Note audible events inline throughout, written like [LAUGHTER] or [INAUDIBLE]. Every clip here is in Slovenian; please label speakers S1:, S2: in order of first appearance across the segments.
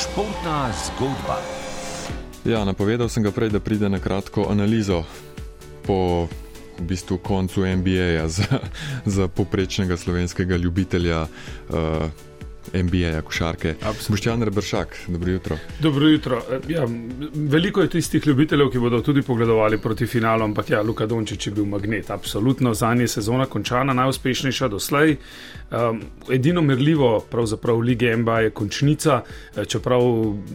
S1: Športna zgodba.
S2: Ja, napovedal sem ga prej, da pride na kratko analizo po v bistvu koncu NBA-ja [LAUGHS] za, za poprečnega slovenskega ljubitelja. Uh, NBA, košarke. Boštjan Rebršak, dobro jutro.
S3: Dobro jutro. Ja, veliko je tistih ljubiteljev, ki bodo tudi pogledovali proti finalu, ampak ja, Luka Dončić je bil magnet. Absolutno, za njih je sezona končana, najuspešnejša doslej. Um, edino merljivo pravzaprav v Ligi NBA je končnica, eh, čeprav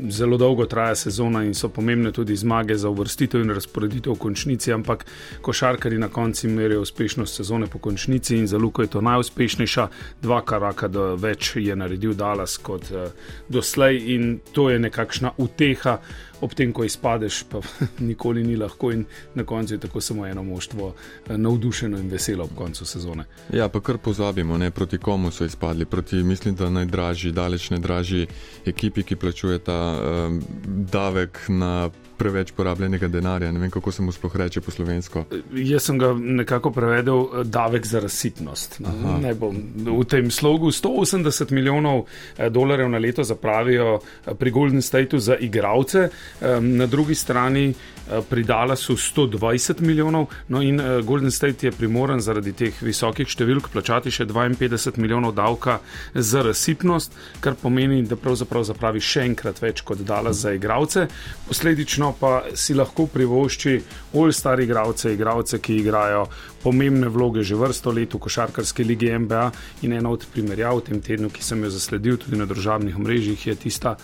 S3: zelo dolgo traja sezona in so pomembne tudi zmage za uvrstitev in razporeditev v končnici, ampak košarkari na koncu merijo uspešnost sezone po končnici in za Luko je to najuspešnejša, dva karaka, da več je naredil naredil Dallas kot uh, doslej, in to je nekakšna uteha, ob tem, ko izpadeš, pa [LAUGHS] nikoli ni lahko, in na koncu je tako samo eno moštvo uh, navdušeno in veselo ob koncu sezone.
S2: Ja, pa kar pozabimo, ne, proti komu so izpadli, proti mislim, da najdražji, daleč najdražji ekipi, ki plačuje ta um, davek na preveč porabljenega denarja. Ne vem, kako se mu sploh reče po slovensko.
S3: Jaz sem ga nekako prevedel eh, davek za razsipnost. Bom, v tem slogu 180 milijonov eh, dolarjev na leto zapravijo eh, pri Golden Stateu za igravce, na drugi strani pri Dallasu 120 milijonov, no in Golden State je primoran zaradi teh visokih številk plačati še 52 milijonov davka za razsipnost, kar pomeni, da pravzaprav zapravi še enkrat več kot Dallas za igravce. Posledično pa si lahko privošči bolj stari igravce, igravce, ki igrajo pomembne vloge že vrsto let v košarkarski ligi NBA. In ena od primerjav v tem tednu, ki sem jo zasledil tudi na družabnih mrežjih, je tista,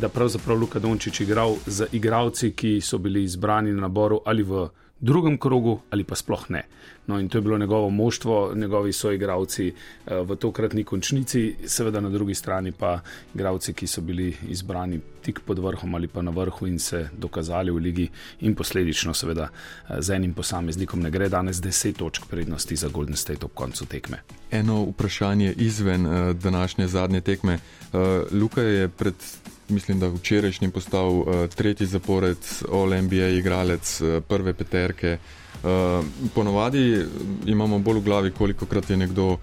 S3: da pravzaprav Luka Dončić igral z igravci, ki so bili izbrani na naboru ali v drugem krogu ali pa sploh ne. No, in to je bilo njegovo moštvo, njegovi soigravci eh, v tokratni končnici, seveda na drugi strani pa igravci, ki so bili izbrani tik pod vrhom ali pa na vrhu in se dokazali v ligi, in posledično, seveda, eh, z enim posameznikom ne gre danes 10 točk prednosti za Golden State ob koncu tekme.
S2: Eno vprašanje izven uh, današnje zadnje tekme. Luka je pred mislim, da včerajšnji postal uh, tretji zapored All-NBA igralec uh, prve peterke. Uh, ponovadi imamo bolj v glavi, koliko krat je nekdo uh,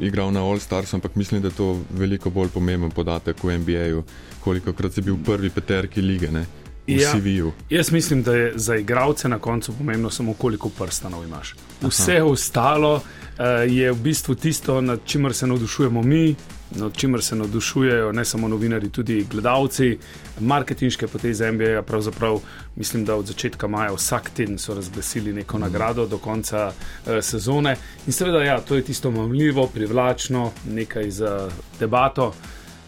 S2: igral na All-Stars, ampak mislim, da je to veliko bolj pomemben podatek v NBA-ju, koliko krat si bil v prvi peterki lige. Ne? Ja,
S3: jaz mislim, da je za igralce na koncu pomembno samo, koliko prstanov imaš. Vse Aha. ostalo uh, je v bistvu tisto, nad čimer se navdušujemo mi, nad čimer se navdušujejo ne samo novinari, tudi gledalci, marketinške poteze MBA. Pravzaprav mislim, da od začetka maja vsak teden so razglasili neko nagrado do konca uh, sezone. In seveda, ja, to je tisto mamljivo, privlačno, nekaj za debato.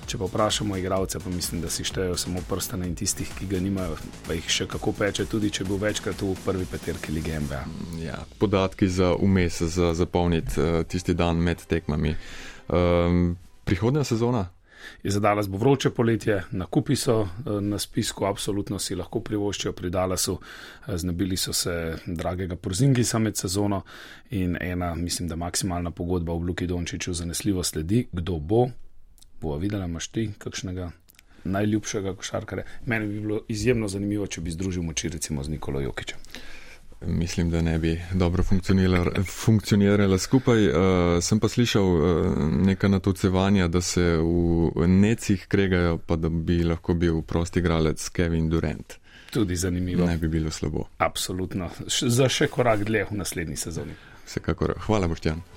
S3: Če pa vprašamo igralce, pa mislim, da si štejejo samo prstane in tistih, ki ga nimajo, pa jih še kako peče, tudi če bo večkrat v prvi peterki lige MBA.
S2: Ja, podatki za umes, za zapolniti uh, tisti dan med tekmami. Um, prihodnja sezona?
S3: Je zadala bo vroče poletje, nakupi so eh, na spisku, absolutno si lahko privoščijo pri Dalasu. Eh, znebili so se dragega porzingisa med sezono in ena, mislim, da maksimalna pogodba v Luki Dončiću zanesljivo sledi. Kdo bo? Bo videla, imaš ti kakšnega najljubšega košarkarja. Meni bi bilo izjemno zanimivo, če bi združil moči recimo z Nikolo Jokičem.
S2: Mislim, da ne bi dobro funkcionirala, funkcionirala skupaj. Uh, sem pa slišal uh, neka natocevanja, da se v necih kregajo, pa da bi lahko bil prosti igralec Kevin Durant.
S3: Tudi zanimivo.
S2: Ne bi bilo slabo.
S3: Absolutno. Š za še korak dlje v naslednji sezoni.
S2: Vsekakor. Hvala, Boštjan.